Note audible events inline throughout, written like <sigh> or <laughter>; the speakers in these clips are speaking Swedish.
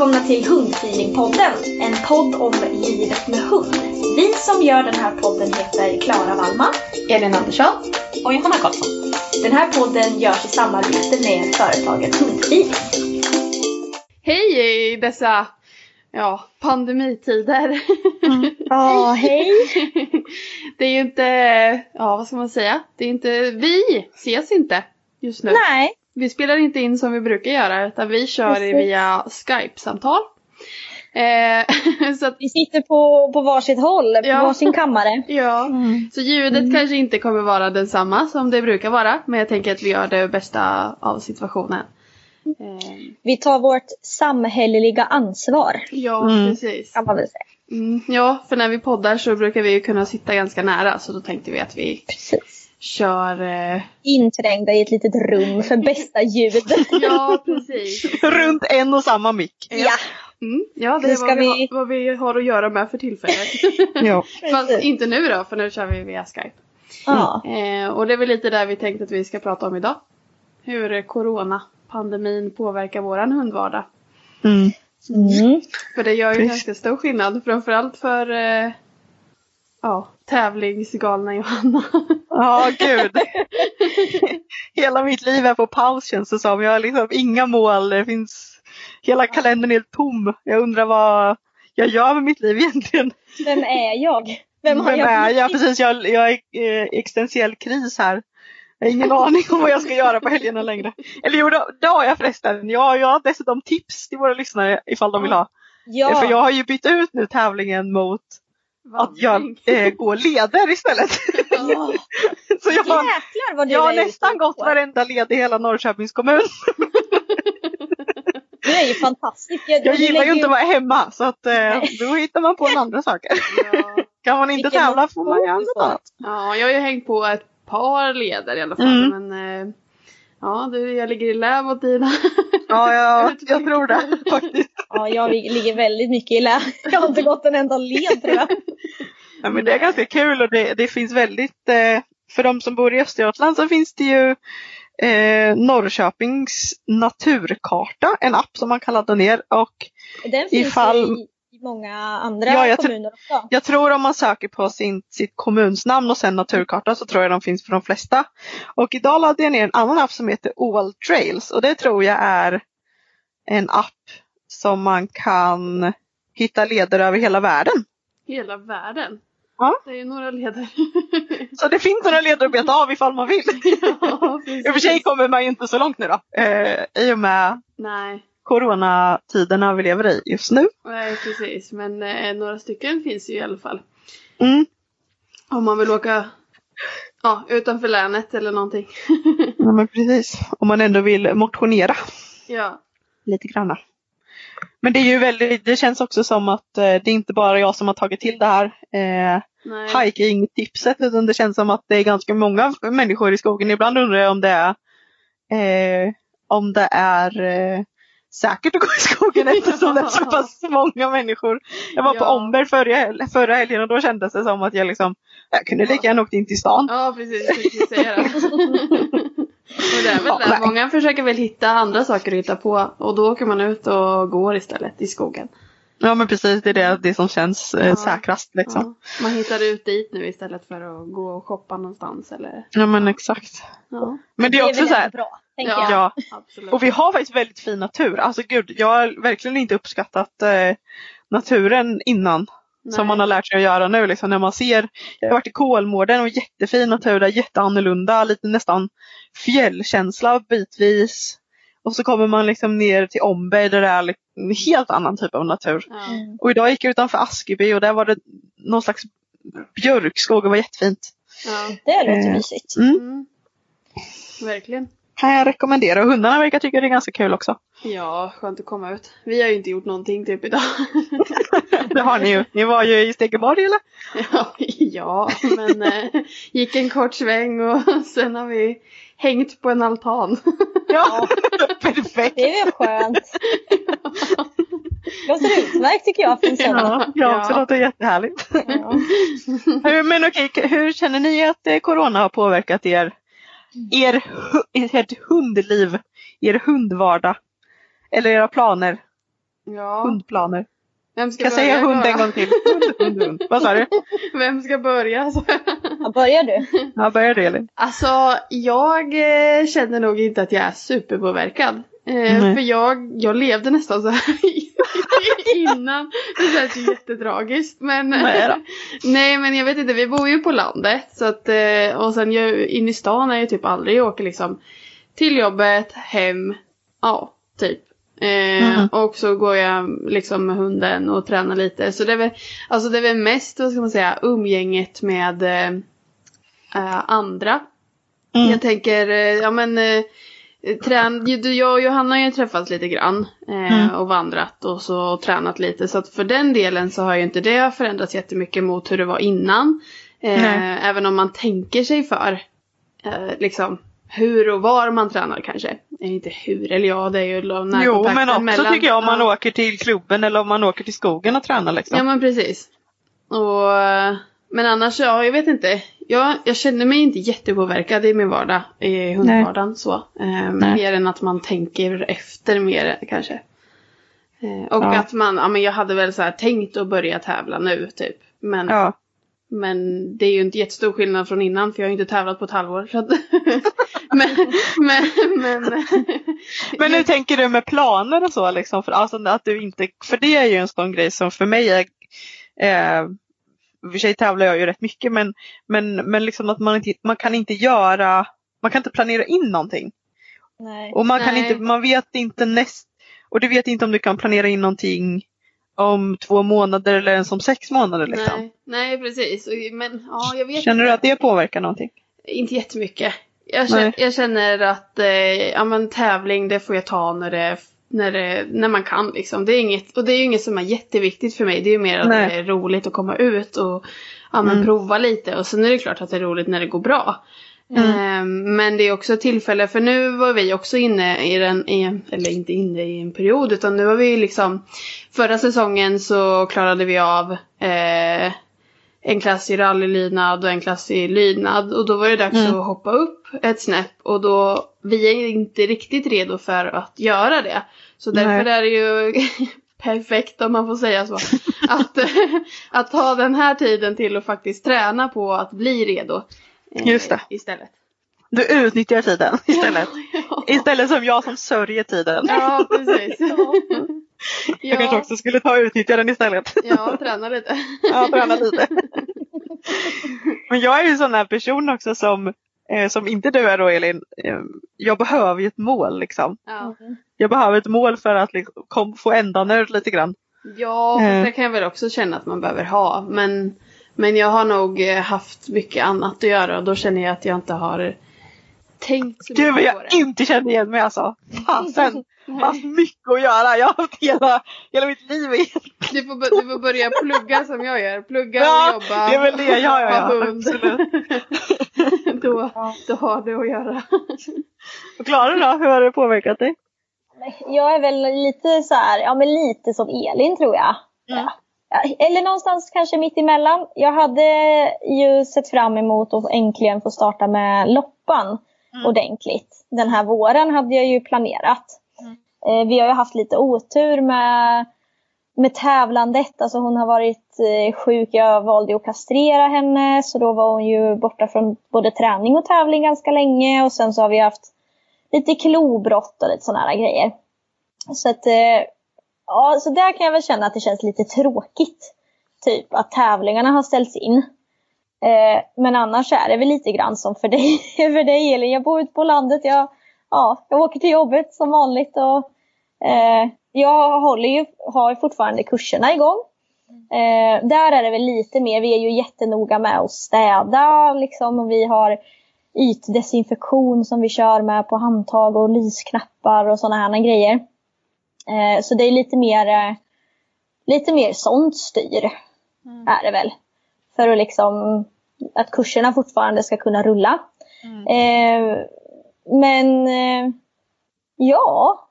Välkomna till Hundfeelingpodden, en podd om livet med hund. Vi som gör den här podden heter Klara Wallman, Elin Andersson och Johanna Karlsson. Den här podden görs i samarbete med företaget Hundfeeling. Hej i dessa ja, pandemitider. <laughs> Ja, hej! det är ju inte, ja vad ska man säga, det är inte, vi ses inte just nu. Nej, Vi spelar inte in som vi brukar göra utan vi kör Precis. via Skype-samtal. Eh, <laughs> så att, vi sitter på, på varsitt håll, på Ja. varsin kammare. <laughs> ja, så ljudet kanske inte kommer vara densamma som det brukar vara men jag tänker att vi gör det bästa av situationen. Eh, Vi tar vårt samhälleliga ansvar, ja, precis. kan man väl säga. Mm, ja, för när vi poddar så brukar vi ju kunna sitta ganska nära så då tänkte vi att vi Precis. Kör... Eh... Inträngda i ett litet rum för <laughs> bästa ljud. <laughs> Ja, precis. Runt en och samma mick. ja, Mm, ja, det Nu är ska vad vi, vi- har, vad vi har att göra med för tillfället. <laughs> Ja. Fast inte nu då, för nu kör vi via Skype. ja. Eh, och det är väl lite där vi tänkte att vi ska prata om idag. Hur coronapandemin påverkar våran hundvardag. Mm. Mm. För det gör ju Precis. ganska stor skillnad, framförallt för eh, ja, tävlingsgalna Johanna. Ja, gud. <laughs> Hela mitt liv är på paus känns det som. Jag har liksom inga mål. Det finns... Hela kalendern är helt tom. Jag undrar vad jag gör med mitt liv egentligen. Vem är jag? Vem Vem jag är jag? Precis, jag, jag är i eh, existentiell kris här. Jag har ingen <laughs> aning om vad jag ska göra på helgerna längre. Eller jo, det har jag förresten. Jag, jag har dessutom tips till våra lyssnare ifall de vill ha. Ja, För jag har ju bytt ut nu tävlingen mot att jag eh, går leder istället. Ja. <laughs> Så jag har, jäklar vad du jag har nästan gått på. varenda led i hela Norrköpings kommun. <laughs> Du är ju fantastisk. Jag du gillar ju inte att vara hemma så att eh, då hittar man på en andra saker. Ja. <laughs> Kan man inte Vilken tävla får man göra något annat. Ja, jag har ju hängt på ett par leder i alla fall. Mm. Men eh, ja, du, jag ligger i lä mot dina. Ja, ja <laughs> jag tror det faktiskt. <laughs> Ja, jag lig- ligger väldigt mycket i lä. Jag har inte gått en enda led tror jag. Ja, men det är ganska kul och det, det finns väldigt, eh, för de som bor i Östergötland så finns det ju eh, Norrköpings naturkarta, en app som man kan ladda ner och Den finns Ifall- i många andra Ja, kommuner också. Jag tror om man söker på sin, sitt kommunsnamn och sen naturkarta så tror jag de finns för de flesta. Och idag laddade jag ner en annan app som heter All Trails och det tror jag är en app som man kan hitta leder över hela världen. Hela världen. Ja. Det är ju några leder. Så det finns några leder att beta av ifall man vill. <laughs> ja, I och för sig kommer man ju inte så långt nu då. Eh, I och med Nej, coronatiderna vi lever i just nu. nej precis. Men eh, några stycken finns ju i alla fall. Mm. Om man vill åka ja, utanför länet eller någonting. <laughs> Ja men precis. Om man ändå vill motionera. ja. lite granna. Men det är ju väldigt, det känns också som att eh, det är inte bara jag som har tagit till det här eh, hiking-tipset utan det känns som att det är ganska många människor i skogen. Ibland undrar jag om det är eh, om det är eh, säkert att gå i skogen <laughs> eftersom det är så pass många människor. Jag var på Ja. Omberg förra, hel- förra helgen och då kändes det som att jag liksom, jag kunde lika gärna åkt in till stan. Ja precis, säga det. <laughs> Och det är väl Ja, nej. Många försöker väl hitta andra saker att hitta på och då åker man ut och går istället i skogen. Ja men precis, det är det, det som känns eh, Ja. säkrast liksom. Ja. Man hittar ut dit nu istället för att gå och shoppa någonstans eller Ja men exakt. ja. Men det är också väl så ändå här, bra, tänker Ja. jag. ja. Absolut. Och vi har faktiskt väldigt fin natur. Alltså gud, jag har verkligen inte uppskattat eh, naturen innan. Nej. Som man har lärt sig att göra nu. Liksom, när man ser, jag har varit i Kolmården och jättefin natur där, jätteannorlunda, lite nästan fjällkänsla bitvis. Och så kommer man liksom ner till Omberg där det är en helt annan typ av natur. Ja. Och idag gick jag utanför Askeby och där var det någon slags björkskog och var jättefint. Ja. Det låter Eh, mysigt. Mm. Mm. Verkligen. Kan jag rekommendera. Och hundarna verkar tycka det är ganska kul också. Ja, skönt att komma ut. Vi har ju inte gjort någonting typ idag. <laughs> Det har ni ju. Ni var ju i Stekeborg eller? ja, <laughs> ja, men eh, gick en kort sväng och <laughs> sen har vi hängt på en altan. Ja, perfekt. Det är väl skönt. Låter utmärkt tycker jag söndag. Ja, jag också Ja. låter jättehärligt. Ja. Hur, men okej, hur känner ni att eh, Corona har påverkat er, er, ert hundliv, er hundvardag? Eller era planer, Ja. hundplaner? Vem ska jag säga hund då? en gång till? Hund, hund, hund. Vad sa du? <laughs> Vem ska börja? Ja, börjar du? Ja, börjar du Elin? Alltså, jag eh, känner nog inte att jag är superpåverkad. Nej. för jag, jag levde nästan så här <laughs> innan. Det känns ju jättetragiskt. Men, <laughs> Nej men jag vet inte, vi bor ju på landet. Så att, eh, och sen jag, in i stan är jag typ aldrig. Jag åker liksom till jobbet, hem, ja, typ. Eh, Mhm. Och så går jag liksom med hunden och tränar lite. Så det är väl, alltså det är väl mest, vad ska man säga, umgänget med eh, andra. Mm. Jag tänker, ja men trän, ju- du, jag och Johanna har ju träffats lite grann eh, Mm. och vandrat och så tränat lite. Så att för den delen så har ju inte det förändrats jättemycket mot hur det var innan. Eh, även om man tänker sig för. Eh, liksom hur och var man tränar kanske. Eh, inte hur, eller ja det är ju Jo, närkontakten men också mellan- tycker jag om man ja. åker till klubben eller om man åker till skogen och tränar liksom. Ja men precis. Och, eh, men annars, ja jag vet inte. Jag, jag känner mig inte jättepåverkad i min vardag, i hundvardagen så. Eh, Nej. mer än att man tänker efter mer kanske. Eh, och Ja. att man, ja men jag hade väl så här tänkt att börja tävla nu typ. Men, Ja. men det är ju inte jättestor skillnad från innan för jag har ju inte tävlat på ett halvår. Så att, <laughs> men, men, men, <laughs> Men hur tänker du med planer och så liksom? För, alltså, att du inte, för det är ju en sån grej som för mig är eh, för sig tävlar jag ju rätt mycket men, men, men liksom att man, inte, man kan inte göra, man kan inte planera in någonting. Nej. Och man kan Nej. inte, man vet inte näst, och du vet inte om du kan planera in någonting om två månader eller ens om sex månader liksom. nej, nej precis. Men ja, jag vet Känner du att det påverkar någonting? Inte jättemycket. Jag känner, jag känner att eh, ja, men tävling det får jag ta när, det, när, det, när man kan. Liksom. Det är inget, och det är ju inget som är jätteviktigt för mig. Det är ju mer att Nej. det är roligt att komma ut och ja, men Mm. prova lite. Och sen är det klart att det är roligt när det går bra. Mm. Eh, men det är också ett tillfälle, för nu var vi också inne i den, i, eller inte inne i en period, utan nu var vi liksom Förra säsongen så klarade vi av eh, en klass i rallylydnad och en klass i lydnad. Och då var det dags Mm. att hoppa upp ett snäpp. Och då, vi är inte riktigt redo för att göra det. Så därför Nej. är det ju <laughs> perfekt om man får säga så. Att, <laughs> att ta den här tiden till att faktiskt träna på att bli redo. eh, Just det. Istället. Du utnyttjar tiden <laughs> istället. Ja, Istället som jag som sörjer tiden. ja precis. Jag kanske Ja, också skulle ta och utnyttja den istället. ja, träna lite. Ja, träna lite. Men jag är ju en sån här person också som, som inte du är då Elin. Eh, jag behöver ju ett mål liksom. Ja. Jag behöver ett mål för att liksom, kom, få ändan ur lite grann. Ja, Eh. det kan jag väl också känna att man behöver ha. Men, men jag har nog eh, haft mycket annat att göra och då känner jag att jag inte har tänkt så Gud mycket på jag det. inte känner igen mig alltså. Fasen. <laughs> Jag har haft mycket att göra. Jag har haft hela, hela mitt liv i. Du får, du får börja plugga som jag gör. Plugga Ja, och jobba. det är väl det. Ja, ja, ha ja. Absolut. <laughs> då, då har du att göra. <laughs> Och Klara då, hur har det påverkat dig? Jag är väl lite så här, ja men lite som Elin tror jag. Mm. Ja. Eller någonstans kanske mitt emellan. Jag hade ju sett fram emot att äntligen få starta med loppan Mm. ordentligt. Den här våren hade jag ju planerat. Mm. Eh, vi har ju haft lite otur med, med tävlandet. Alltså hon har varit eh, sjuk. Jag valde att kastrera henne. Så då var hon ju borta från både träning och tävling ganska länge. Och sen så har vi haft lite klobrott och lite sådana här grejer. Så att, eh, ja, så där kan jag väl känna att det känns lite tråkigt. Typ att tävlingarna har ställts in. Eh, men annars är det väl lite grann som för dig, <laughs> för dig Elin. Jag bor ute på landet. Jag, ja, jag åker till jobbet som vanligt. Och, eh, jag håller ju, har fortfarande kurserna igång. Eh, där är det väl lite mer, vi är ju jättenoga med att städa liksom. Och vi har ytdesinfektion som vi kör med på handtag och lysknappar och sådana här grejer. Eh, så det är lite mer, eh, lite mer sånt styr. Är det väl. För att liksom, att kurserna fortfarande ska kunna rulla. Eh, men eh, ja.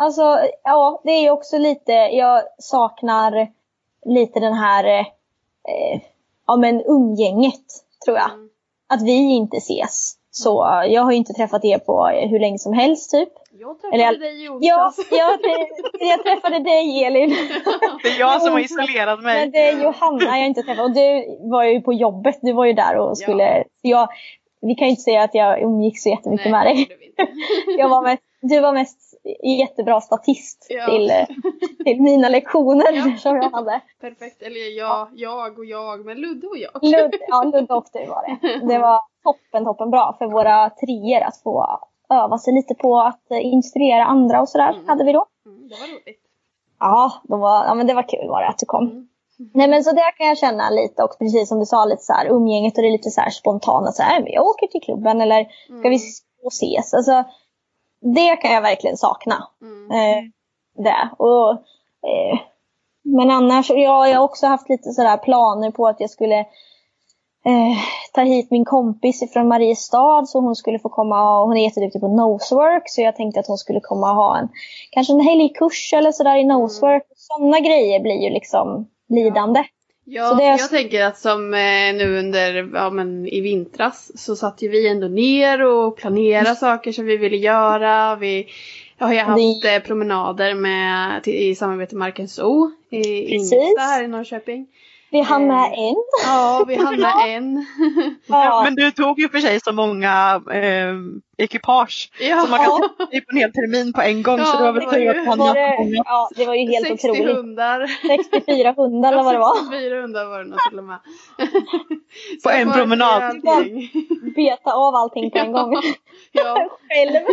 Alltså ja, det är ju också lite, jag saknar lite den här eh, ja men umgänget tror jag. Att vi inte ses. Så jag har ju inte träffat er på hur länge som helst typ. Jag träffade Eller jag- dig i Ja, onsdags. jag, jag träffade dig Elin. <laughs> Det är jag som har isolerat Men mig. det är Johanna jag inte träffat. Och du var ju på jobbet. Du var ju där och skulle... Så jag, vi kan ju inte säga att jag umgicks så jättemycket med det dig. <laughs> Jag var mest, du var mest jättebra statist Ja. till, eh, till mina lektioner Ja. som jag hade. <laughs> Perfekt. Eller jag, jag och jag, men Ludde och jag. Ludd, ja, Ludde och du var det. Det var toppen, toppen bra för våra trier att få öva sig lite på att eh, instruera andra och sådär. Mm. Hade vi då. Mm, det var roligt. Ja, de var, ja men det var kul var det att du kom. Mm. Nej men så där kan jag känna lite och precis som du sa lite så här umgänget och det är lite så här spontant så här, men jag åker till klubben eller ska vi gå och ses? Alltså det kan jag verkligen sakna. Mm. Eh, det. Och, eh, men annars, ja, jag har också haft lite sådär planer på att jag skulle eh, ta hit min kompis från Mariestad så hon skulle få komma och hon är jätteduktig på nosework så jag tänkte att hon skulle komma och ha en kanske en helgkurs eller sådär i nosework. Sådana grejer blir ju liksom lidande. Ja, det är- jag tänker att som eh, nu under, ja men i vintras så satt ju vi ändå ner och planerade saker som vi ville göra. Vi har ju haft eh, promenader med, till, i samarbete med Marken Zoo i Precis. Ingelsta här i Norrköping. Vi hann med en. Ja, vi hann med <laughs> en. Ja, Men du tog ju för sig så många eh, ekipage. Ja, Så man kan sitta i på en hel termin på en gång. Ja, så det var väl tur att han var hade det, många. ja, det var ju helt 60 otroligt. hundar. 64 hundar eller vad det var. 64 hundar var det nog till och med. På Så en promenad. Beta av allting på en gång. Ja, <laughs> Själv.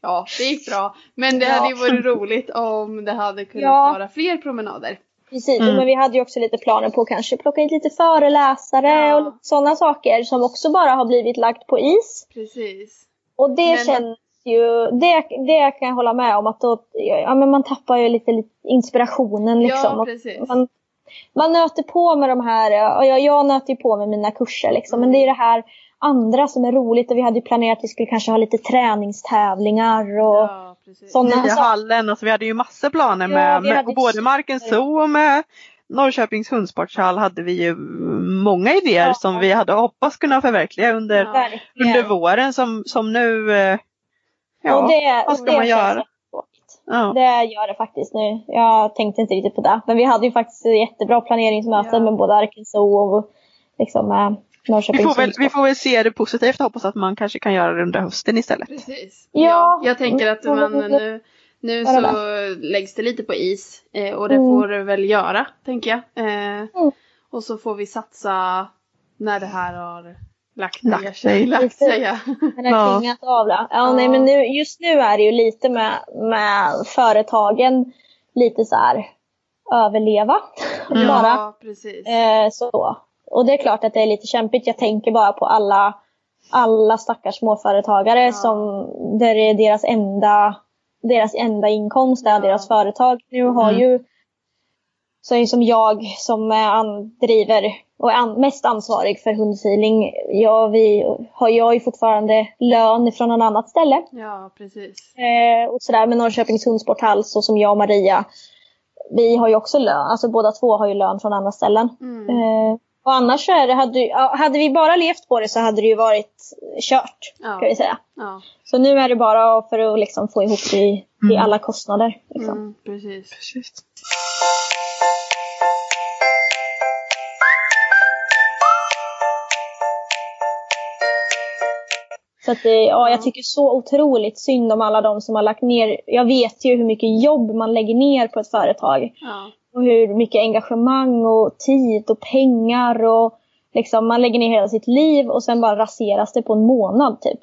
ja, det gick bra. Men det Ja. hade ju varit roligt om det hade kunnat Ja. vara fler promenader. Precis, Mm. men vi hade ju också lite planer på att kanske plocka hit lite föreläsare Ja. och sådana saker som också bara har blivit lagt på is. Precis. Och det Men- känns ju, det, det kan jag hålla med om att då, ja, men man tappar ju lite, lite inspirationen liksom. Ja, Och precis. man, man nöter på med de här, ja, jag, jag nöter ju på med mina kurser liksom, men det är det här andra som är roligt och vi hade ju planerat att vi skulle kanske ha lite träningstävlingar och Ja. Sådana Nya hallen. Alltså, vi hade ju massor planer Ja, med, vi med både Markens Zoo och med Norrköpings hundsportshall hade vi ju många idéer Ja. som vi hade hoppats kunna förverkliga under, Ja. Under våren som, som nu eh, ja, och det, vad ska det man göra? ja. Det gör det faktiskt nu. Jag tänkte inte riktigt på det. Men vi hade ju faktiskt jättebra planeringsmöte Ja. med både Arkens Zoo och liksom med Vi, får väl, vi får väl se det positivt och hoppas att man kanske kan göra det under hösten istället. Precis. Ja. Ja. Jag tänker att Mm. man nu, nu så läggs det lite på is. Eh, och det Mm. får det väl göra, tänker jag. Eh, Och så får vi satsa när det här har lagt, Lagt sig. <laughs> Lagt sig, ja. Den har Ja. klingat av det. Ja, Ja. Nej, men nu, just nu är det ju lite med, med företagen lite så här överleva. Mm. Bara. Ja, precis. Eh, så. Och det är klart att det är lite kämpigt. Jag tänker bara på alla, alla stackars småföretagare Ja. som där det är deras enda, deras enda inkomst är Ja. deras företag. Nu har Mm. ju så som jag som an, driver och är an, mest ansvarig för hundfeeling. Jag, vi, har jag ju fortfarande lön från något annat ställe. Ja, precis. Eh, och sådär med Norrköpings hundsporthall och som jag och Maria. Vi har ju också lön, alltså båda två har ju lön från andra ställen. Mm. Eh, och annars så är det, hade, hade vi bara levt på det så hade det ju varit kört. Ja. Kan vi säga. Ja, Så nu är det bara för att liksom få ihop det i, i Mm. alla kostnader. Liksom. mm, precis. Precis. Så att det, ja, jag tycker så otroligt synd om alla de som har lagt ner. Jag vet ju hur mycket jobb man lägger ner på ett företag. Ja. Och hur mycket engagemang och tid och pengar och liksom man lägger ner hela sitt liv och sen bara raseras det på en månad typ.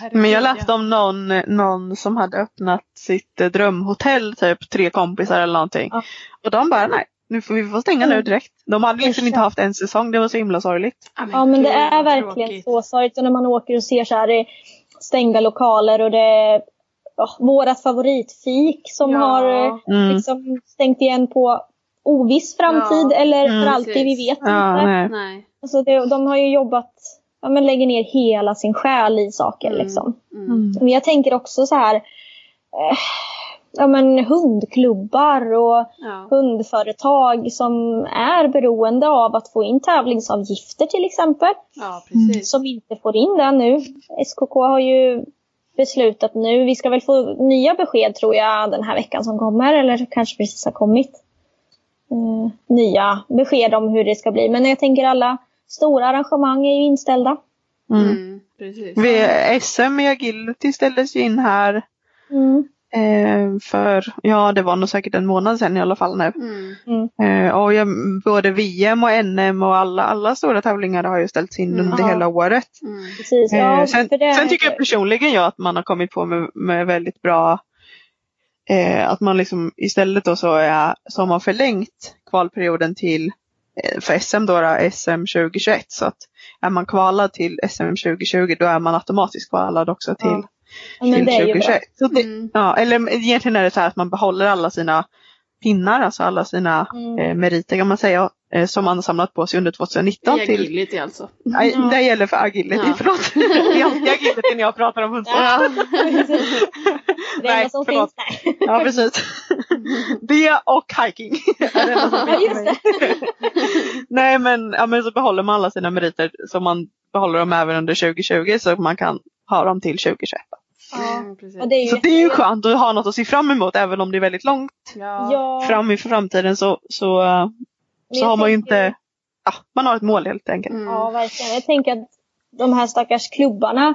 Herregud, Men jag läste om någon, någon som hade öppnat sitt eh, drömhotell, typ tre kompisar eller någonting. Ja. Och de bara, nej, nu får vi får stänga nu Mm. direkt. De hade liksom inte haft en säsong, det var så himla sorgligt. Ja men det är verkligen tråkigt. så sorgligt. Och när man åker och ser så här det stängda lokaler och det är ja, vårat favoritfik som Ja. har eh, Mm. liksom stängt igen på oviss framtid Ja. eller Mm, för alltid, vi precis. vet Ja, inte. nej. Nej. Alltså det, de har ju jobbat, ja men lägger ner hela sin själ i saker Mm. liksom. Mm. Men jag tänker också så här, eh, ja men hundklubbar och Ja. hundföretag som är beroende av att få in tävlingsavgifter till exempel. ja. Som inte får in det nu. SKK har ju beslutat nu, vi ska väl få nya besked tror jag den här veckan som kommer eller kanske precis har kommit. Eh, nya besked om hur det ska bli. Men jag tänker alla stora arrangemang är ju inställda. Mm. Mm, precis. Vi, SM i agility ställdes ju in här Mm. eh, för, ja det var nog säkert en månad sedan i alla fall nu. Mm. Eh, och jag, både VM och NM och alla, alla stora tävlingar har ju ställts in Mm. under hela året. Mm. Precis, Eh, ja, sen, för det sen tycker jag personligen jag att man har kommit på med, med väldigt bra eh, att man liksom istället då så, är, så har man förlängt kvalperioden till eh, för SM då, då SM 2021 så att är man kvalad till SM 2020 då är man automatiskt kvalad också till, Ja. Till det är ju bra. 2021. Så det, Mm. ja, eller egentligen är det så här att man behåller alla sina pinnar, alltså alla sina Mm. eh, meriter kan man säga, eh, som man har samlat på sig under 2019 I till agility alltså. Nej, det gäller för agility, Ja. förlåt. <laughs> Det är alltid agility när jag pratar om hundsport. Ja. <laughs> Det Nej, enda som förlåt. finns där. Ja, precis. <laughs> Det och hiking. är det. Nej, men, ja, men så behåller man alla sina meriter så man behåller dem även under 2020 så man kan ha dem till 2021. Mm, precis. Och det är ju Så det är ju skönt att ha något att se fram emot även om det är väldigt långt Ja. Ja, fram i framtiden så, så, eh, så har man ju inte, ja, man har ett mål helt enkelt. Mm. Ja, verkligen. Jag tänker att de här stackars klubbarna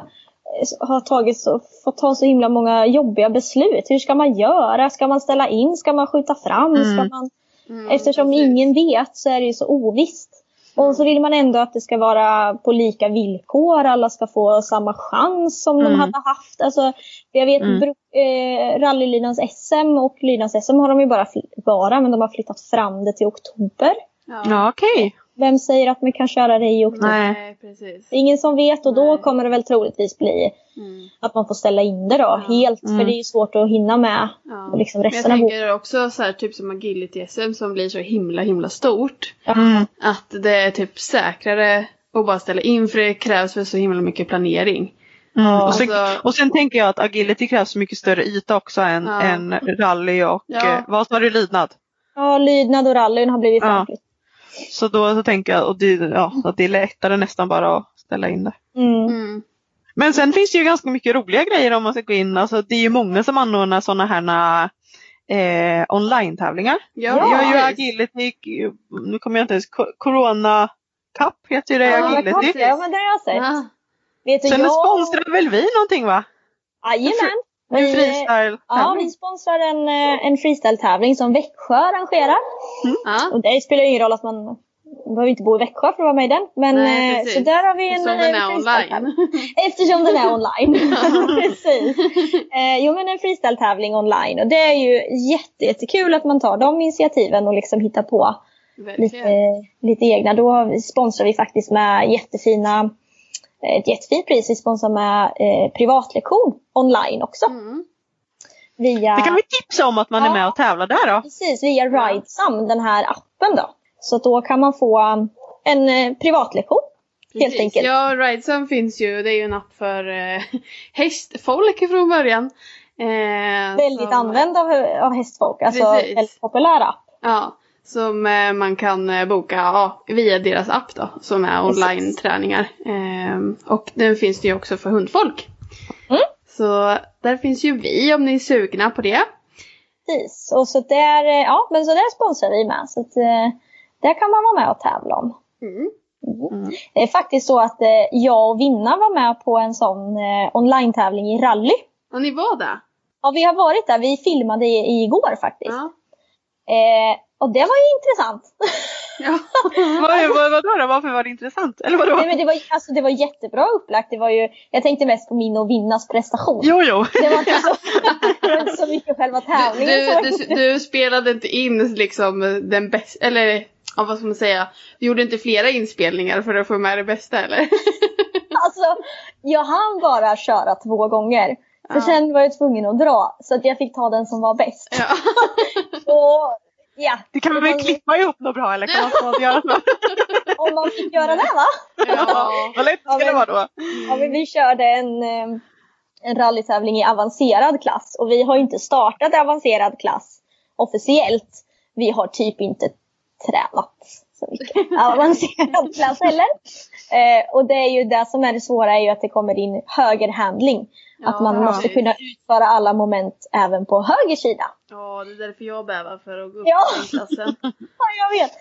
eh, har tagit så, fått ta så himla många jobbiga beslut. Hur ska man göra? Ska man ställa in? Ska man skjuta fram? Ska Mm. man... Mm, Eftersom precis. ingen vet så är det ju så ovisst. Och så vill man ändå att det ska vara på lika villkor. Alla ska få samma chans som de Mm. hade haft. Alltså, jag vet Mm. eh, rallylydnans SM och lydnans SM har de ju bara, bara, men de har flyttat fram det till oktober. Ja. Ja, okej. Vem säger att man kan köra det i oktober? Nej. Precis. Det är ingen som vet och då Nej. kommer det väl troligtvis bli Mm. att man får ställa in det då Ja. helt. Mm. För det är ju svårt att hinna med Ja. liksom jag resten av året. tänker också så här, typ som agility-SM som blir så himla himla stort. Mm. Att det är typ säkrare att bara ställa in för det krävs för så himla mycket planering. Mm. Och, sen, Alltså- och sen tänker jag att agility krävs så mycket större yta också än, Ja. än rally och Ja. eh, vad sa du, lydnad? Ja, lydnad och rallyn har blivit Ja. Så då så tänker jag och det, ja, att det är lättare nästan bara att ställa in det. Mm. Mm. Men sen finns det ju ganska mycket roliga grejer om man ska gå in. Alltså, det är ju många som anordnar sådana här eh, online-tävlingar. Ja, Vi har ju agility, nu kommer jag inte ens, Co- Corona Cup heter det, Ja, agility. Ja, men det har jag sett. Ja. Vet du, Sen jag... sponsrar väl vi någonting va? Jajamän. En Vi- freestyle Ja, vi sponsrar en, eh, en freestyle-tävling som Växjö arrangerar. Ja. Och det spelar ju ingen roll att man man behöver inte bo i Växjö för att vara med i den. Men, Nej, eh, så där har vi en Som eh, den är freestyle-tävling. online. <laughs> Eftersom den är online. <laughs> Precis. Eh, jo men en freestyle-tävling online. Och det är ju jätte, jättekul att man tar de initiativen och liksom hittar på lite, Verkligen. lite egna. Då sponsrar vi faktiskt med jättefina ett jättefint pris. Vi sponsrar med eh, privatlektion online också. Mm. via... Det kan vi tipsa om att man Ja. är med och tävlar där då. Precis, via Ridesum, den här appen då. Så då kan man få en eh, privatlektion. Helt enkelt. Ja, Ridesum finns ju. Det är ju en app för eh, <laughs> hästfolk från början. Eh, Väldigt som- använd av, av hästfolk, alltså Precis. väldigt populär app. Ja, som eh, man kan eh, boka ja, via deras app då, som är online-träningar. Ehm, och den finns det ju också för hundfolk. Mm. Så där finns ju vi om ni är sugna på det. Precis. Och så där, eh, ja, men så där sponsrar vi med. Så att, där kan man vara med och tävla om. Mm. Mm. Det är faktiskt så att jag och Vinna var med på en sån online-tävling i rally. Och ni var där? Ja, vi har varit där. Vi filmade i, igår faktiskt. Ja. Eh, och det var ju intressant. ja. vad, då? Varför var det intressant? Eller vadå? Nej, men det, var, alltså, det var jättebra upplagt. Det var ju, jag tänkte mest på min och Vinnas prestation. Jo, jo. Det var inte så, inte så mycket själva tävlingen. Du, du, du spelade inte in liksom den bästa, eller ja, vad ska man säga? Du gjorde inte flera inspelningar för att få med det bästa eller? <laughs> Alltså, jag hann bara köra två gånger. För Ja. sen var jag tvungen att dra. Så att jag fick ta den som var bäst. Ja. <laughs> Och ja, Det kan vi väl klippa ihop något bra eller kan man få <laughs> göra så? om man fick göra det va? ja. <laughs> Vad lätt ska det vara då? Ja, men vi körde en, en rallytävling i avancerad klass. Och vi har ju inte startat i avancerad klass officiellt. Vi har typ inte tränat så mycket <laughs> avancerad klass heller. Eh, och det är ju det som är det svåra är ju att det kommer in högerhandling. Att man Ja, måste kunna utföra alla moment även på höger sida. Ja, det är därför jag bävar för att gå upp Ja. i den klassen. <laughs> Ja, jag vet.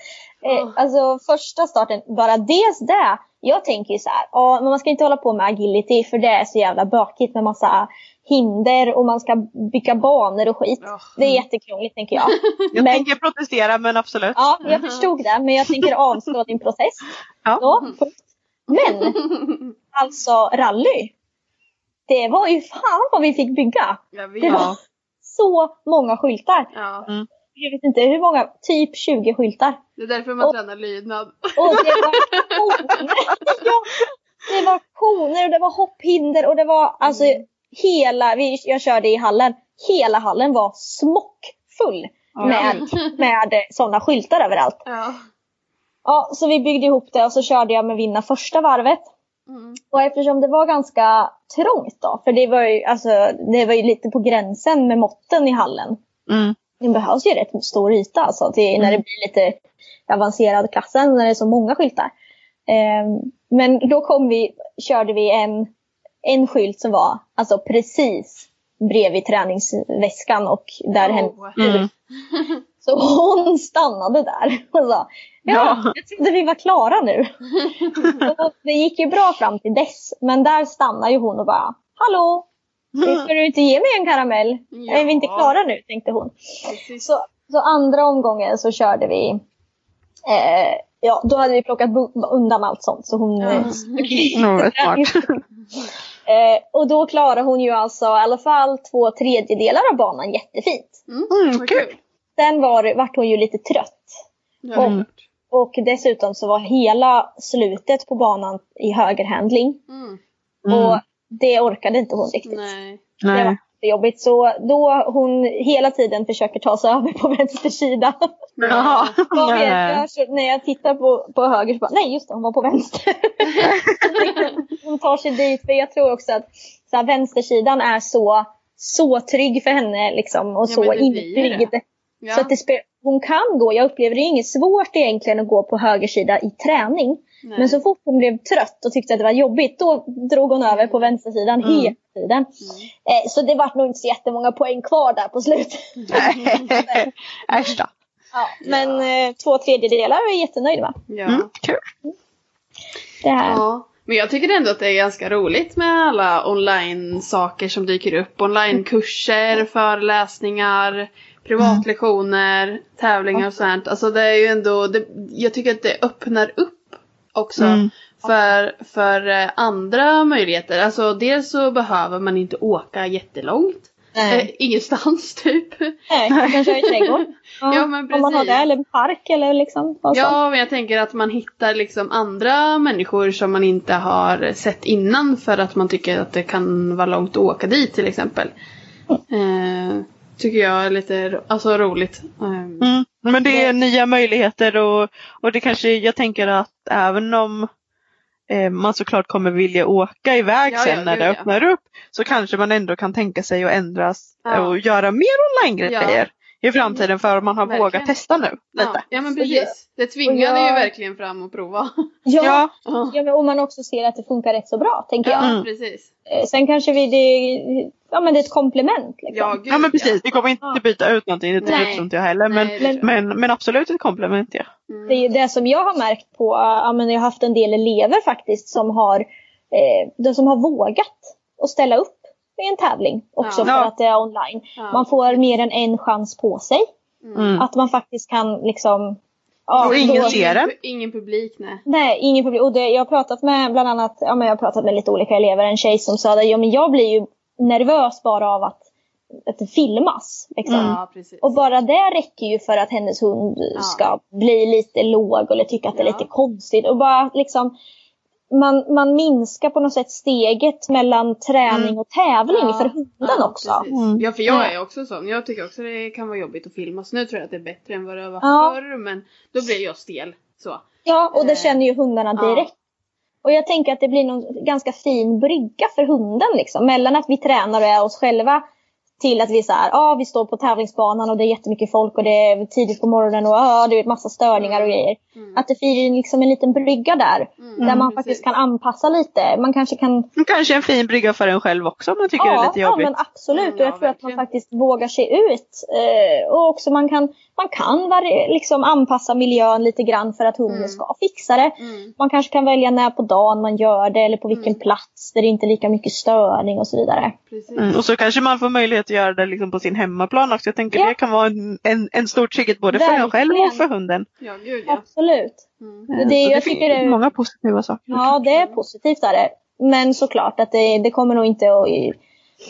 Eh, Ja. alltså första starten, bara dels det. Jag tänker ju så här, men man ska inte hålla på med agility för det är så jävla bökigt med massa hinder och man ska bygga banor och skit. Ja. Det är jättekrångligt tänker jag. Jag Men- tänker protestera men absolut. Ja, jag förstod det, men jag tänker avslå din process. Ja. Så. Men, alltså rally. Det var ju fan vad vi fick bygga. Det var så många skyltar. Ja, Jag vet inte hur många, typ 20 skyltar. det är därför man Och- tränar lydnad. Och det var koner. <laughs> ja, det var koner och det var hopphinder och det var alltså hela, vi, jag körde i hallen, hela hallen var smockfull med, med sådana skyltar överallt. Ja. Ja, så vi byggde ihop det och så körde jag med vinna första varvet. Mm. Och eftersom det var ganska trångt då, för det var ju, alltså, det var ju lite på gränsen med måtten i hallen. Mm. Det behövs ju rätt stor yta alltså till, när det blir lite avancerad klassen, när det är så många skyltar. Ehm, men då kom vi, körde vi en, en skylt som var alltså precis bredvid träningsväskan och där Oh. hennes Mm. <laughs> Så hon stannade där och sa Ja, Ja. jag trodde vi var klara nu. <laughs> det gick ju bra fram till dess. Men där stannade ju hon och bara Hallå! Ska du inte ge mig en karamell? Är vi inte Ja. klara nu? tänkte hon. Så, så andra omgången så körde vi eh, Ja, då hade vi plockat undan allt sånt. Så hon, Ja. eh, <laughs> Mm, vad <laughs> smart. eh, och då klarade hon ju alltså i alla fall två tredjedelar av banan jättefint. Mm, kul. Sen var, vart hon ju lite trött. Ja, Och-. Och dessutom så var hela slutet på banan i högerhandling. Mm. Mm. Och det orkade inte hon riktigt. Nej. Det var jobbigt. Så då hon hela tiden försöker ta sig <laughs> över på vänster sida. Jag, så när jag tittar på, på höger så bara, nej just det, hon var på vänster. <laughs> hon tar sig dit, för jag tror också att så här, vänstersidan är så, så trygg för henne liksom, och Ja, så inbyggd. Ja. Så att hon kan gå, jag upplever det är inget svårt egentligen att gå på höger sida i träning. Nej. Men så fort hon blev trött och tyckte att det var jobbigt, då drog hon över på vänstersidan Mm. hela tiden. Eh, så det var nog inte så jättemånga poäng kvar där på slutet. <laughs> Äsch då. Ja, men eh, två tredjedelar är jag jättenöjd med. Ja. Mm, kul. Det här. ja. Men jag tycker ändå att det är ganska roligt med alla online-saker som dyker upp. Online-kurser, föreläsningar, privatlektioner, tävlingar och sånt. Alltså det är ju ändå, det, jag tycker att det öppnar upp också Mm. för, för eh, andra möjligheter. Alltså dels så behöver man inte åka jättelångt. Eh, ingenstans <laughs> typ. Nej, man kan köra i trädgården. <laughs> Ja, men Om man har precis. det, eller en park eller liksom. Ja, men jag tänker att man hittar liksom andra människor som man inte har sett innan för att man tycker att det kan vara långt att åka dit till exempel. Eh, tycker jag är lite alltså, roligt. Eh, Mm. Men det är nya möjligheter och, och det kanske, jag tänker att även om eh, man såklart kommer vilja åka iväg Ja, ja, sen när gud, det ja. öppnar upp så kanske man ändå kan tänka sig att ändras Ja. och göra mer online-grejer i framtiden för att man har Verkligen. vågat testa nu lite. ja, ja men precis. Det tvingade jag- ju verkligen fram att prova. <laughs> Ja, Ja, Ja, ja. men, och man också ser att det funkar rätt så bra, tänker jag. ja Mm. precis. Eh, Sen kanske vi, det, ja, men det är ett komplement. Liksom. Ja, gud, ja men precis, vi kommer inte Ja. byta ut någonting, det tror inte jag heller. Men, Nej, jag. men, men absolut ett komplement ja. Mm. Det, är det som jag har märkt på, ja, men jag har haft en del elever faktiskt som har, eh, de som har vågat att ställa upp i en tävling också Ja. för att det är online. Ja. Man får mer än en chans på sig. Mm. Att man faktiskt kan liksom ja, Och ingen då- ser det. Ingen publik, nej. Nej, ingen problem. Och det, jag har pratat med bland annat, ja, men jag har pratat med lite olika elever. En tjej som sa att ja, men jag blir ju nervös bara av att, att det filmas. Liksom. Ja, precis. Och bara det räcker ju för att hennes hund Ja. ska bli lite låg eller tycka att det är Ja. lite konstigt. Och bara liksom man, man minskar på något sätt steget mellan träning och tävling Ja. för hunden ja, också. Mm. Ja, för jag är också sån. Jag tycker också det kan vara jobbigt att filma. Så nu tror jag att det är bättre än vad det var Ja. förr. Men då blir jag stel. Så. Ja, och det Eh, känner ju hundarna ja. direkt. Och jag tänker att det blir någon ganska fin brygga för hunden liksom. Mellan att vi tränar och är oss själva till att vi så här, ja vi står på tävlingsbanan och det är jättemycket folk och det är tidigt på morgonen och ja, det är massa störningar och grejer. Mm. Att det blir liksom en liten brygga där. Mm, där man precis. faktiskt kan anpassa lite. Man kanske kan Kanske en fin brygga för en själv också om man tycker det är lite ja, jobbigt. men absolut. Mm, och jag ja, tror att man faktiskt vågar sig ut. Eh, och också man kan, man kan liksom anpassa miljön lite grann för att hunden Mm. ska fixa det. Mm. Man kanske kan välja när på dagen man gör det eller på vilken Mm. plats där det inte är lika mycket störning och så vidare. Precis. Mm, och så kanske man får möjlighet att göra det liksom på sin hemmaplan också. Jag tänker Ja. det kan vara en, en, en stor trygghet både för en själv och Verkligen. för hunden. Ja, gud ja. Absolut. Mm. Det- jag finns tycker det- många positiva saker. Ja, det är positivt är det. Men såklart att det, det kommer nog inte att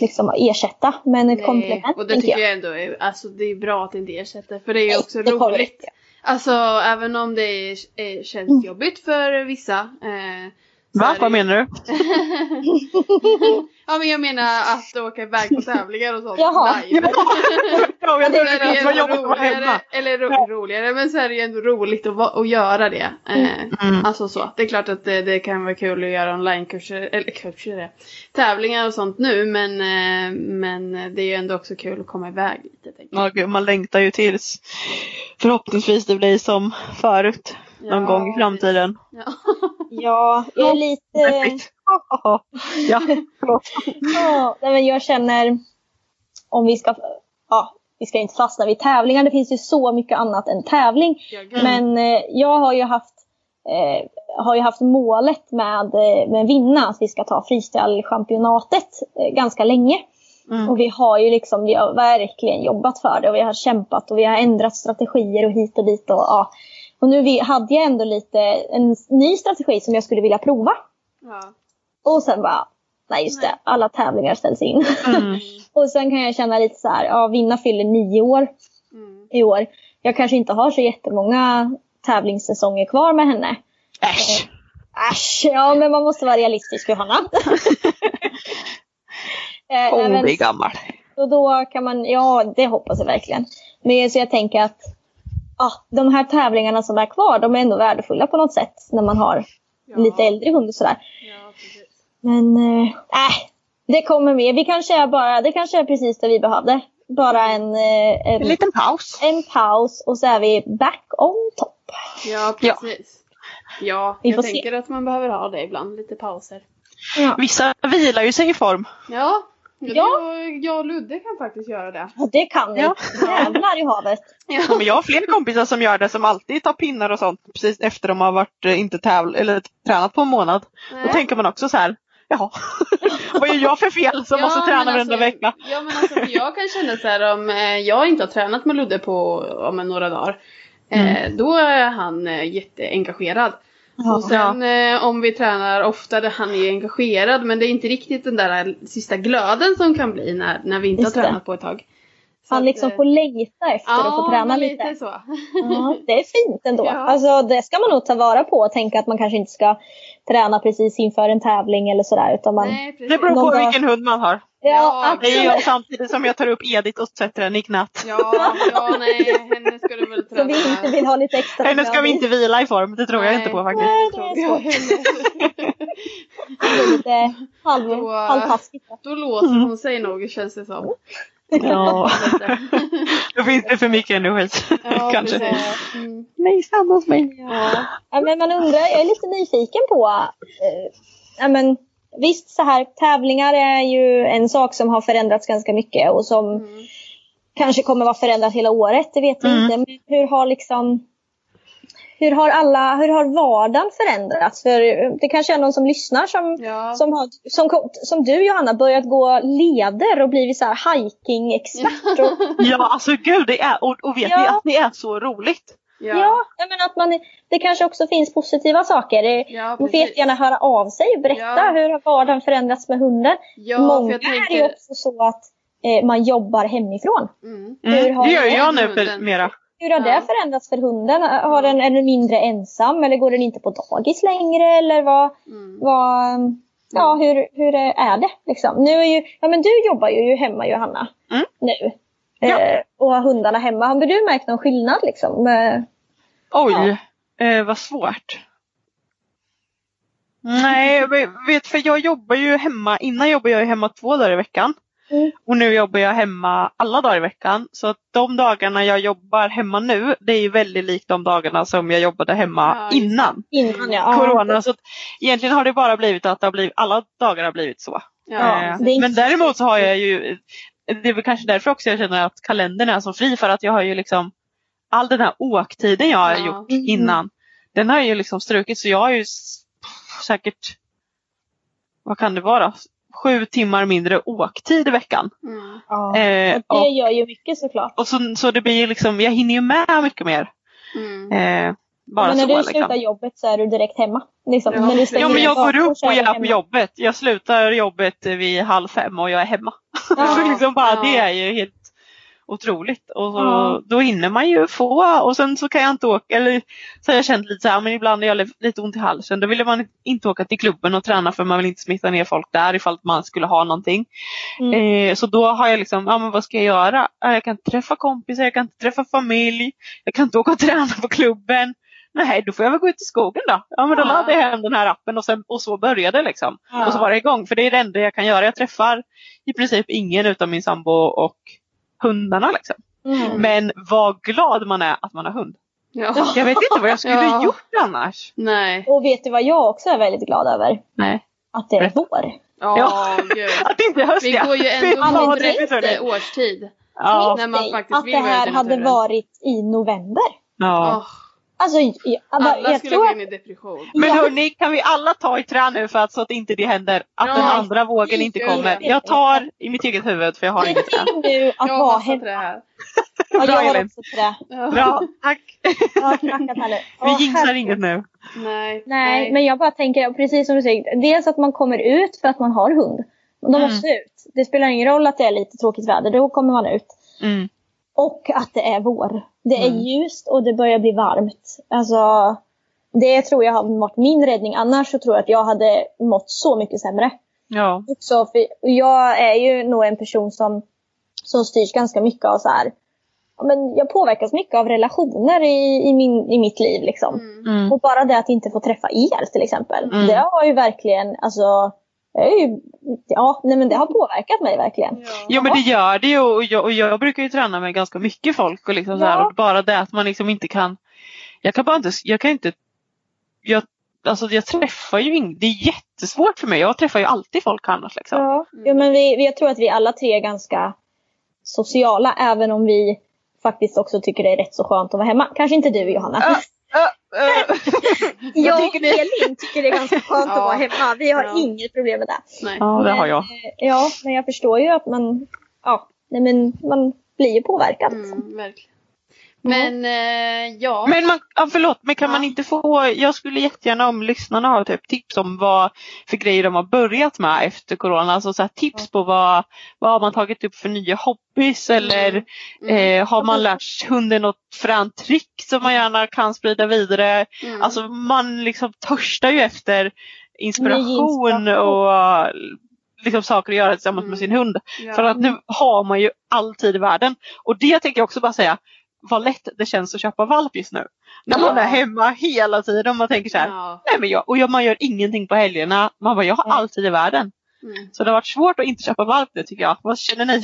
liksom, ersätta. Men ett Nej, komplement och det tycker jag. jag ändå är, alltså det är bra att det inte ersätter. För det är ju Nej, också det kommer roligt. Alltså även om det är, är, känns Mm. jobbigt för vissa. Eh, Va? Vad menar du? <laughs> ja men jag menar att åka iväg på tävlingar och sånt Jaha. live. <laughs> Ja, jag är det ändå jobbigt att vara hemma. eller ro, roligare, men så är det ju ändå roligt att, att göra det. Eh, Mm. Alltså så. Det är klart att det, det kan vara kul att göra onlinekurser, eller kurser, det. tävlingar och sånt nu, men, eh, men det är ju ändå också kul att komma iväg lite. Ja, gud, man längtar ju tills förhoppningsvis det blir som förut. Någon Ja, gång i framtiden. Ja. <laughs> Ja, jag är lite... <laughs> Ja. Ja, nej, men jag känner om vi ska, ja, vi ska inte fastna vid tävlingar. Det finns ju så mycket annat än tävling. Men eh, jag har ju haft, eh, har ju haft målet med, eh, med vinna att vi ska ta freestyle-championatet eh, ganska länge. Mm. Och vi har ju liksom, vi har verkligen jobbat för det och vi har kämpat och vi har ändrat strategier och hit och dit. Och, ja. Och nu hade jag ändå lite en ny strategi som jag skulle vilja prova. Ja. Och sen bara, nej just det, alla tävlingar ställs in. Mm. <laughs> och sen kan jag känna lite så här, ja Vinna fyller nio år Mm. i år. Jag kanske inte har så jättemånga tävlingssäsonger kvar med henne. Äsch. Äsch, ja men man måste vara realistisk Johanna. <laughs> Eh, Hon blir gammal. och då kan man, ja det hoppas jag verkligen. Men så jag tänker att ja, de här tävlingarna som är kvar, de är ändå värdefulla på något sätt när man har Ja. lite äldre hund och sådär. Ja. Men äh, det kommer med. Vi kanske är bara, det kanske är precis det vi behövde. Bara en, eh, En en, liten paus. en paus och så är vi back on top. Ja, precis. Ja, Vi jag får se. tänker att man behöver ha det ibland, lite pauser. Ja. Vissa vilar ju sig i form. Ja, ja. Ja. Jag, jag och Ludde kan faktiskt göra det. Och det kan vi. Ja. Jävlar i havet. <laughs> Ja, men jag har fler kompisar som gör det som alltid tar pinnar och sånt precis efter de har varit eh, inte tävl eller tränat på en månad. Då Nej. tänker man också så här. Jaha, <laughs> vad gör jag för fel som Ja, måste träna varenda alltså, vecka? Ja men alltså jag kan känna så här om eh, jag inte har tränat med Ludde på om några dagar. Eh, Mm. då är han eh, och sen eh, om vi tränar oftare, han är engagerad men det är inte riktigt den där sista glöden som kan bli när, när vi inte Just har det. tränat på ett tag. Han liksom eh, får längta efter att få träna men lite. så. Ja, <laughs> det är fint ändå. Ja. Alltså, det ska man nog ta vara på och tänka att man kanske inte ska träna precis inför en tävling eller sådär. Utan man, Nej, precis. Det beror på dag- vilken hund man har. ja, Ja, Det är absolut. jag samtidigt som jag tar upp Edith och sätter henne i knät. Ja, ja, nej, henne ska du väl Så träna vi inte vill ha lite extra Henne ska vi inte vila i form, det tror jag Nej. inte på faktiskt. Nej, tror <laughs> det är jag lite halv, Då- halvtaskigt. Då låser hon sig nog känns det som. Ja, då finns det för mycket energi. Ja, <laughs> Kanske. precis. Mm. Nej, stanna hos mig. Ja. Ja, men man undrar, jag är lite nyfiken på, eh, ja, men, visst så här tävlingar är ju en sak som har förändrats ganska mycket och som Mm. kanske kommer vara förändrat hela året, det vet vi Mm. inte. Men hur har liksom hur har, alla, hur har vardagen förändrats? För det kanske är någon som lyssnar som, Ja. som, har, som, som du Johanna börjat gå leder och blivit så här hiking-expert. Och, <laughs> Ja, alltså gud, det är, och, och vet Ja. ni att det är så roligt? Ja, ja, menar att man, det kanske också finns positiva saker. Ja man får jättegärna höra av sig och berätta Ja. hur har vardagen förändrats med hunden. Ja, för Många jag är ju tänker... också så att eh, man jobbar hemifrån. Mm. Hur Mm, det gör jag nu mera. Hur har Ja. det förändrats för hunden? Har den, är den mindre ensam eller går den inte på dagis längre? Eller vad, Mm. vad, ja, hur, hur är det? Liksom? Nu är ju, ja, men du jobbar ju hemma Johanna. Mm. Nu. Ja. Eh, och har hundarna hemma. Har du märkt någon skillnad? Liksom? med- Oj, eh, vad svårt. Nej, vet, för jag jobbar ju hemma. Innan jobbade jag hemma två dagar i veckan. Mm. Och nu jobbar jag hemma alla dagar i veckan. Så att de dagarna jag jobbar hemma nu, det är ju väldigt likt de dagarna som jag jobbade hemma Ja, innan Innan ja. corona. Så att egentligen har det bara blivit att det har blivit, alla dagar har blivit så. Ja, inte Men däremot så har jag ju, det är väl kanske därför också jag känner att kalendern är så fri för att jag har ju liksom all den här åktiden jag har gjort Mm. innan, den har jag ju liksom strukit så jag har ju säkert, vad kan det vara, sju timmar mindre åktid i veckan. Mm. Ja. Eh, och det och, gör ju mycket såklart. och så, så det blir liksom, jag hinner ju med mycket mer. Mm. Eh, bara men när så du liksom. slutar jobbet så är du direkt hemma. Liksom, Ja. när du Ja men jag går upp och är jag är på jobbet. Jag slutar jobbet vid halv fem och jag är hemma. Ja. Så <laughs> liksom bara, Ja. Det är ju helt otroligt. Och så, Ja. Då hinner man ju få och sen så kan jag inte åka. Eller så har jag känt lite så här, men ibland har jag lite ont i halsen. Då vill man inte åka till klubben och träna för man vill inte smitta ner folk där ifall man skulle ha någonting. Mm. Eh, så då har jag liksom, ja men vad ska jag göra? Ja, Jag kan inte träffa kompisar, jag kan inte träffa familj. Jag kan inte åka och träna på klubben. Nej, då får jag väl gå ut i skogen då. Ja men då Ja. laddar jag hem den här appen och, sen, och så började det liksom. Ja. Och så var det igång. För det är det enda jag kan göra. Jag träffar i princip ingen utom min sambo och hundarna. Liksom. Mm. Men vad glad man är att man har hund. Ja. Jag vet inte vad jag skulle <laughs> Ja. gjort annars. Nej. Och vet du vad jag också är väldigt glad över? Nej. Att det är vår. Ja, Ja. gud. <laughs> Att det inte är höst Vi går ju <laughs> ändå mot rätt årstid. Ja. När man faktiskt att vill det här hade varit i november. ja. Åh, Alltså, jag, jag, alla jag skulle tror gå in i depression. Men Ja. hörni, kan vi alla ta i trä nu för att så att inte det händer att Ja. den andra vågen inte kommer. Jag tar i mitt eget huvud för jag har det inget trä. nu att Jag vara har passat det hemma. här. <laughs> Ja, Bra, Elin. trä. Bra, tack. <laughs> Ja, knackat här <laughs> Vi jinxar herregud. inget nu. Nej. Nej, men jag bara tänker, precis som du säger, dels att man kommer ut för att man har hund. De Mm. måste ut. Det spelar ingen roll att det är lite tråkigt väder, då kommer man ut. Mm. Och att det är vår. Det är Mm. ljust och det börjar bli varmt. Alltså, det tror jag har varit min räddning. Annars så tror jag att jag hade mått så mycket sämre. Ja. Också för jag är ju nog en person som, som styrs ganska mycket av så här. Men jag påverkas mycket av relationer i, i, min, i mitt liv. Liksom. Mm. Mm. Och bara det att inte få träffa er till exempel. Mm. Det har ju verkligen, alltså, ju, ja, nej, men det har påverkat mig verkligen. Ja. Jo men det gör det ju och jag, och jag brukar ju träna med ganska mycket folk och liksom så här, Ja. och bara det att man liksom inte kan Jag kan bara inte, jag kan inte jag, Alltså jag träffar ju ing, det är jättesvårt för mig. Jag träffar ju alltid folk annars liksom. Ja, ja men vi, vi, jag tror att vi alla tre är ganska sociala även om vi faktiskt också tycker det är rätt så skönt att vara hemma. Kanske inte du Johanna. Äh, äh, äh. jag tycker och? Elin tycker det är ganska skönt att <laughs> vara hemma. Vi har Ja. inget problem med det. Nej. Ja det har jag. Eh, Ja, men jag förstår ju att man, ja, nej men man blir ju påverkad. liksom. Mm, verkligen. Men eh, ja. Men man, ja, förlåt, men kan Ja. man inte få, jag skulle jättegärna om lyssnarna har typ tips om vad för grejer de har börjat med efter corona. Alltså så tips på vad, vad har man tagit upp för nya hobbys eller Mm. eh, har man lärt hunden något fränt trick som man gärna kan sprida vidare. Mm. Alltså man liksom törstar ju efter inspiration inspiration. och liksom saker att göra tillsammans Mm. med sin hund. ja. För att nu har man ju all tid i världen. Och det tänker jag också bara säga, vad lätt det känns att köpa valp just nu. När man Ja. är hemma hela tiden och man tänker så här, Ja. nej men jag, och jag, man gör ingenting på helgerna. Man bara, jag har Nej. all tid i världen. Mm. Så det har varit svårt att inte köpa valp nu tycker jag. Vad känner ni?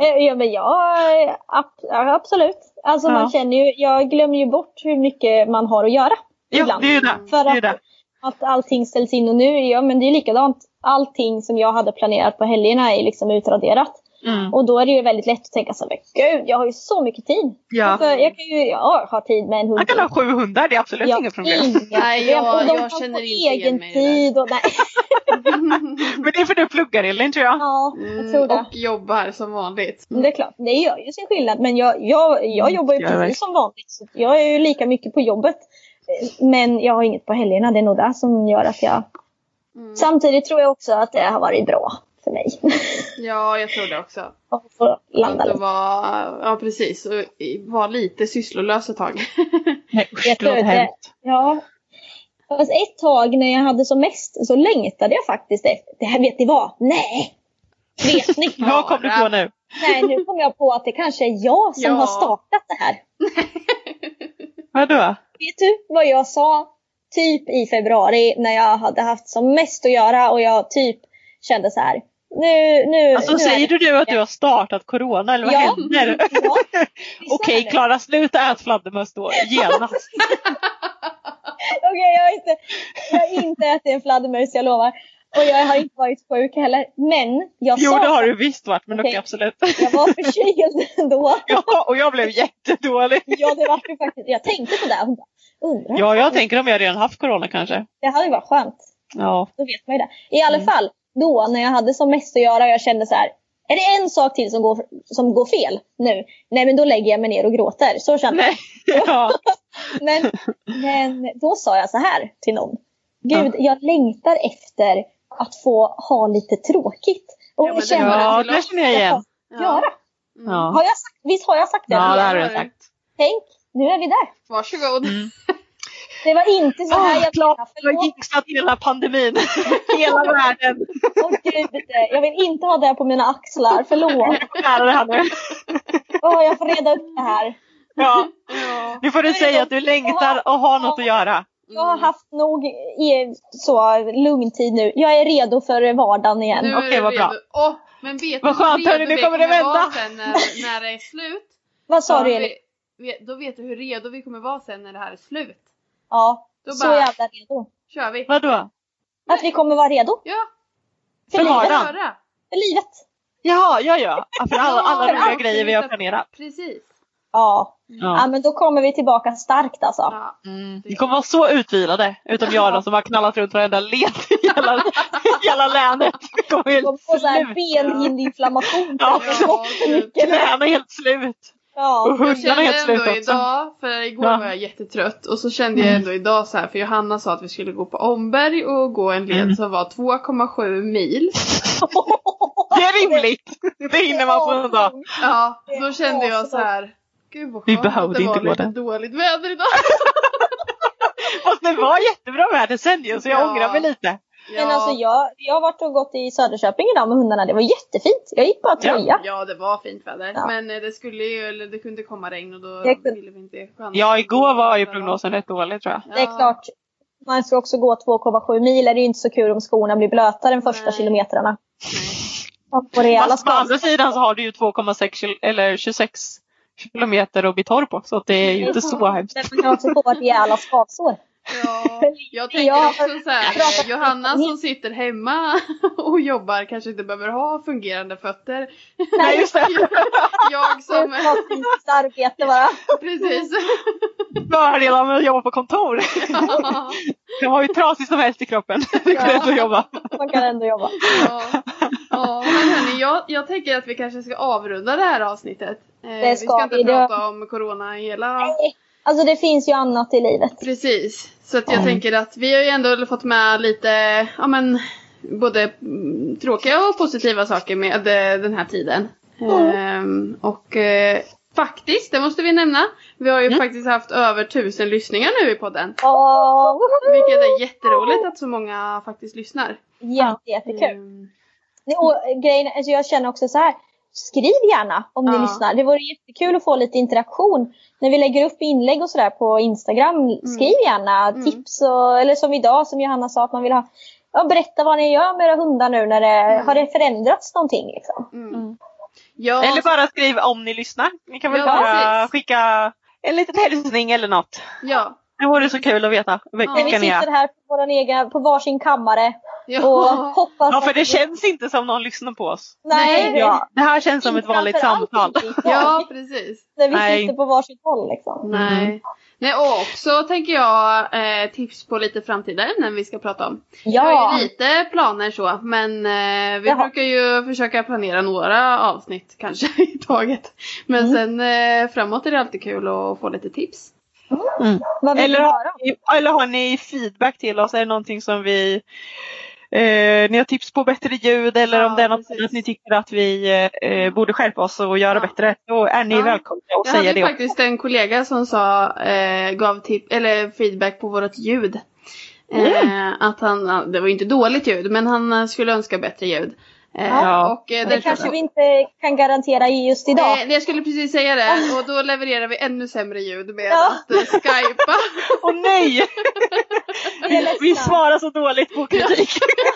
Eh, Ja, men jag, eh, absolut. Alltså man känner ju, jag glömmer ju bort hur mycket man har att göra. Ja, ibland. det är det. För att, det. att allting ställs in och nu, ja men det är likadant. Allting som jag hade planerat på helgerna är liksom utraderat. Mm. Och då är det ju väldigt lätt att tänka så här, men gud jag har ju så mycket tid. Ja. Alltså, jag kan ju, jag har tid med en hund. Man kan ha sju hundar, det är absolut Ja, inga problem. inga Nej, jag- och de jag kan känner få egen tid. Och, nej. <laughs> Men det är för du pluggar Elin tror jag. Ja, jag tror det. Mm, Och jobbar som vanligt. Men det är klart, det gör ju sin skillnad. Men jag, jag, jag jobbar ju Mm, precis som vanligt. Så jag är ju lika mycket på jobbet. Eh, Men jag har inget på helgerna. Det är nog det som gör att jag... Mm. Samtidigt tror jag också att det har varit bra för mig. Ja, jag tror det också. <laughs> att få landa Att lite. vara, ja precis, och vara lite sysslolös ett tag. <laughs> Nej usch, Jag det låter hemskt. Ja. Fast ett tag när jag hade som mest så längtade jag faktiskt efter. Det här vet ni vad? Nej! Vet ni? <laughs> Vad kom du på nu? Nej, nu kom jag på att det kanske är jag som Ja. har startat det här. Vadå? Vet du vad jag sa typ i februari när jag hade haft som mest att göra och jag typ kände så här. Nu, nu, Alltså nu säger det- du nu att du har startat corona eller vad Ja. händer? Ja, <laughs> Okej det. Klara, sluta ät fladdermöss då genast. <laughs> Okej, jag, har inte, jag har inte ätit en fladdermus, jag lovar. Och jag har inte varit sjuk heller. Men jag Jo sa det har du visst varit men Okej. absolut. jag var förkyld <laughs> då. Ja och jag blev jättedålig. Ja, det var ju faktiskt. Jag tänkte på det. Undrar. Ja jag tänker om jag redan haft corona kanske. Det hade ju varit skönt. Ja. Då vet man ju det. I alla Mm. fall, då när jag hade som mest att göra och jag kände så här. Är det en sak till som går, som går fel nu? Nej men då lägger jag mig ner och gråter. Så kände jag. <laughs> Ja. <laughs> Men, men då sa jag så här till någon. Gud, jag längtar efter att få ha lite tråkigt. Och Ja, men det känna ja det. känner jag igen. att göra. Mm. Ja. Har jag sagt, visst har jag sagt det? Ja det har du. sagt. Tänk, nu är vi där. Varsågod. Mm. Det var inte så här Åh, jag menade. du har jinxat hela pandemin. <laughs> Hela världen. Åh, gud, jag vill inte ha det på mina axlar. Förlåt. Du får lära dig här nu. Åh, jag får reda upp det här. Ja. Ja. Nu får du säga att du längtar och har något att göra. Jag har haft nog i så lugn tid nu. Jag är redo för vardagen igen. Nu Okej, vad bra. Åh, men vet Vad skönt, hörni, nu vi kommer det vara vända. Sen när, när det är slut? Vad sa du Elin? Då vet du hur redo vi kommer vara sen när det här är slut. Ja, Då så bara- jävla redo. Kör vi. Vadå? Att vi kommer vara redo Ja, för vardagen? köra. För livet. Jaha, ja ja. Ja, För alla, alla Ja, roliga grejer vi har planerat. Precis. Ja. ja, Ja. men då kommer vi tillbaka starkt alltså. Ja. Mm. Vi kommer vara så utvilade. Utom jag då som har knallat runt varenda led i hela, hela länet. Vi kommer Vi kommer helt få så här slut. benhindinflammation. Ja. för mycket. Knäna är helt slut. Ja. Och Jag kände helt ändå också. idag, för igår Ja. var jag jättetrött och så kände jag ändå idag så här för Johanna sa att vi skulle gå på Omberg och gå en led Mm. som var 2,7 mil. <laughs> Det är rimligt. <laughs> Det hinner man på en dag. Ja, då kände jag så här. Gud vad Vi skönt att behövde det var gå lite där. dåligt väder idag. <laughs> Fast det var jättebra väder sen ju så jag Ja. ångrar mig lite. Men alltså jag, jag har varit och gått i Söderköping idag med hundarna. Det var jättefint. Jag gick bara tröja. Ja det var fint väder. Ja. Men eh, det skulle ju, eller det kunde komma regn och då kunde- ville vi inte chansa. Ja, igår var ju prognosen rätt dålig tror jag. Det är klart. Man ska också gå 2,7 mil. Är det är ju inte så kul om skorna blir blöta de första Nej. kilometrarna. Nej. Fast på andra sidan så har du ju 2,6 kil- eller 26 kilometer att bli torr på. Så det är ju inte så hemskt. Men Man kan också få rejäla skavsår. Ja, jag tänker Jag också så här, Johanna som sitter hemma <laughs> och jobbar kanske inte behöver ha fungerande fötter. Nej just det. <laughs> Jag Det som, fysiskt arbete bara. <laughs> precis. Fördelar med att jobba på kontor. Det var ju trasigt som helst i kroppen. Det går Ja. ändå att jobba. Man kan ändå jobba. Ja. Ja, men hörni, jag, jag tänker att vi kanske ska avrunda det här avsnittet. Eh, Det vi ska ska inte vi, det- prata om corona hela... Nej, Alltså det finns ju annat i livet. Precis. Så att jag tänker att vi har ju ändå fått med lite, ja men, både mm, tråkiga och positiva saker med eh, den här tiden. Ehm, och eh, faktiskt, det måste vi nämna, vi har ju faktiskt haft över tusen lyssningar nu i podden. Woho! Vilket är jätteroligt att så många faktiskt lyssnar. Jätte, jättekul. Ehm, Och grejen, alltså jag känner också så här. Skriv gärna om ni Ja. lyssnar. Det vore jättekul att få lite interaktion. När vi lägger upp inlägg och sådär på Instagram, Mm. skriv gärna tips och, eller som idag som Johanna sa att man vill ha Ja, berätta vad ni gör med era hundar nu när det Mm. har det förändrats någonting liksom. Ja, Eller bara skriv om ni lyssnar. Ni kan väl Ja, bara precis. skicka en liten hälsning eller något. ja. Det vore så kul att veta vilka När vi ni är. sitter här på, våran egen, på varsin kammare och Ja. hoppas Ja, för att det vi- känns inte som någon lyssnar på oss. Nej, det- Ja, det här känns som ett vanligt samtal. ja, precis. När vi Nej. sitter på varsitt håll liksom. Nej. Nej, och också tänker jag eh, tips på lite framtida ämnen vi ska prata om. Vi har Ja, ju lite planer så, men eh, vi Jaha. brukar ju försöka planera några avsnitt kanske <laughs> i taget. Men Mm. sen eh, framåt är det alltid kul att få lite tips. Vill Eller har, ni, eller har ni feedback till oss? Är det någonting som vi eh, ni har tips på bättre ljud eller Ja, om det är något precis. ni tycker att vi eh, borde skärpa oss och göra Ja. bättre. Då är ni Ja. välkomna att Jag säga hade det. också. faktiskt en kollega som sa, eh, gav tip, eller feedback på vårt ljud. Eh, att han, det var inte dåligt ljud, men han skulle önska bättre ljud. Eh, Ja. och, eh, Det kanske så- vi inte kan garantera just idag. Eh, jag skulle precis säga det och då levererar vi ännu sämre ljud med Ja. att eh, skypa. <laughs> Åh nej! <laughs> Vi vi, svarar så dåligt på kritik.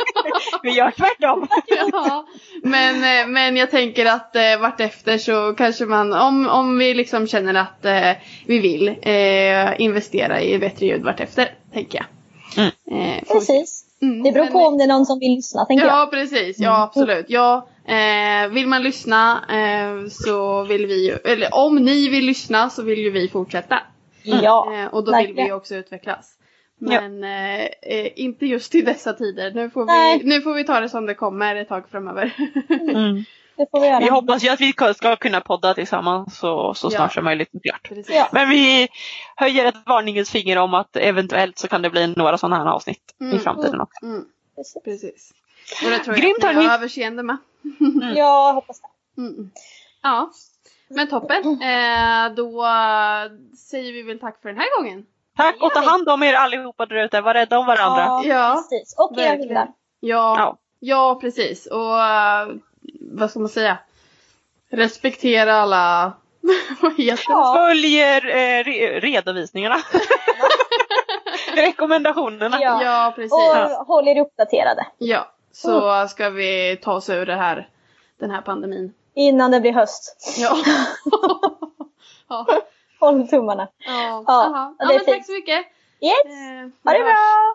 <laughs> vi gör tvärtom. ja. men, men jag tänker att eh, vartefter så kanske man, om, om vi liksom känner att eh, vi vill eh, investera i bättre ljud vartefter, tänker jag. Mm. Eh. Precis. Mm, Det beror men- på om det är någon som vill lyssna tänker jag. Ja precis, ja absolut. Ja, eh, vill man lyssna eh, så vill vi ju, eller om ni vill lyssna så vill ju vi fortsätta. Ja, Eh, och då vill vi verkligen. också utvecklas. Ja. Men eh, eh, inte just i dessa tider. Nu får, Nej. vi, nu får vi ta det som det kommer ett tag framöver. <laughs> Mm. Det får vi göra. Vi hoppas ju att vi ska kunna podda tillsammans så, så snart Ja. som möjligt. Ja. Men vi höjer ett varningens finger om att eventuellt så kan det bli några sådana här avsnitt i Mm. framtiden också. Mm, Precis. precis. Och det tror Grymt, jag att ni har överseende med. Jag hoppas det. Mm. Ja, men toppen. Eh, då säger vi väl tack för den här gången. Tack och ta hand om er allihopa där ute. Var rädda om varandra. Ja, Ja, precis. Och era hundar. Ja, Ja. ja. precis. Och eh, vad ska man säga? Respektera alla... vad heter det? Ja. Följer eh, re- redovisningarna. <laughs> Rekommendationerna. Ja. Ja, precis. Och håll er uppdaterade. Ja, så ska vi ta oss ur det här, den här pandemin. Innan det blir höst. Ja. <laughs> ja. Håll tummarna. Ja, Ja, ja är men tack fint. så mycket. Yes! Eh, Ha det hörs. bra!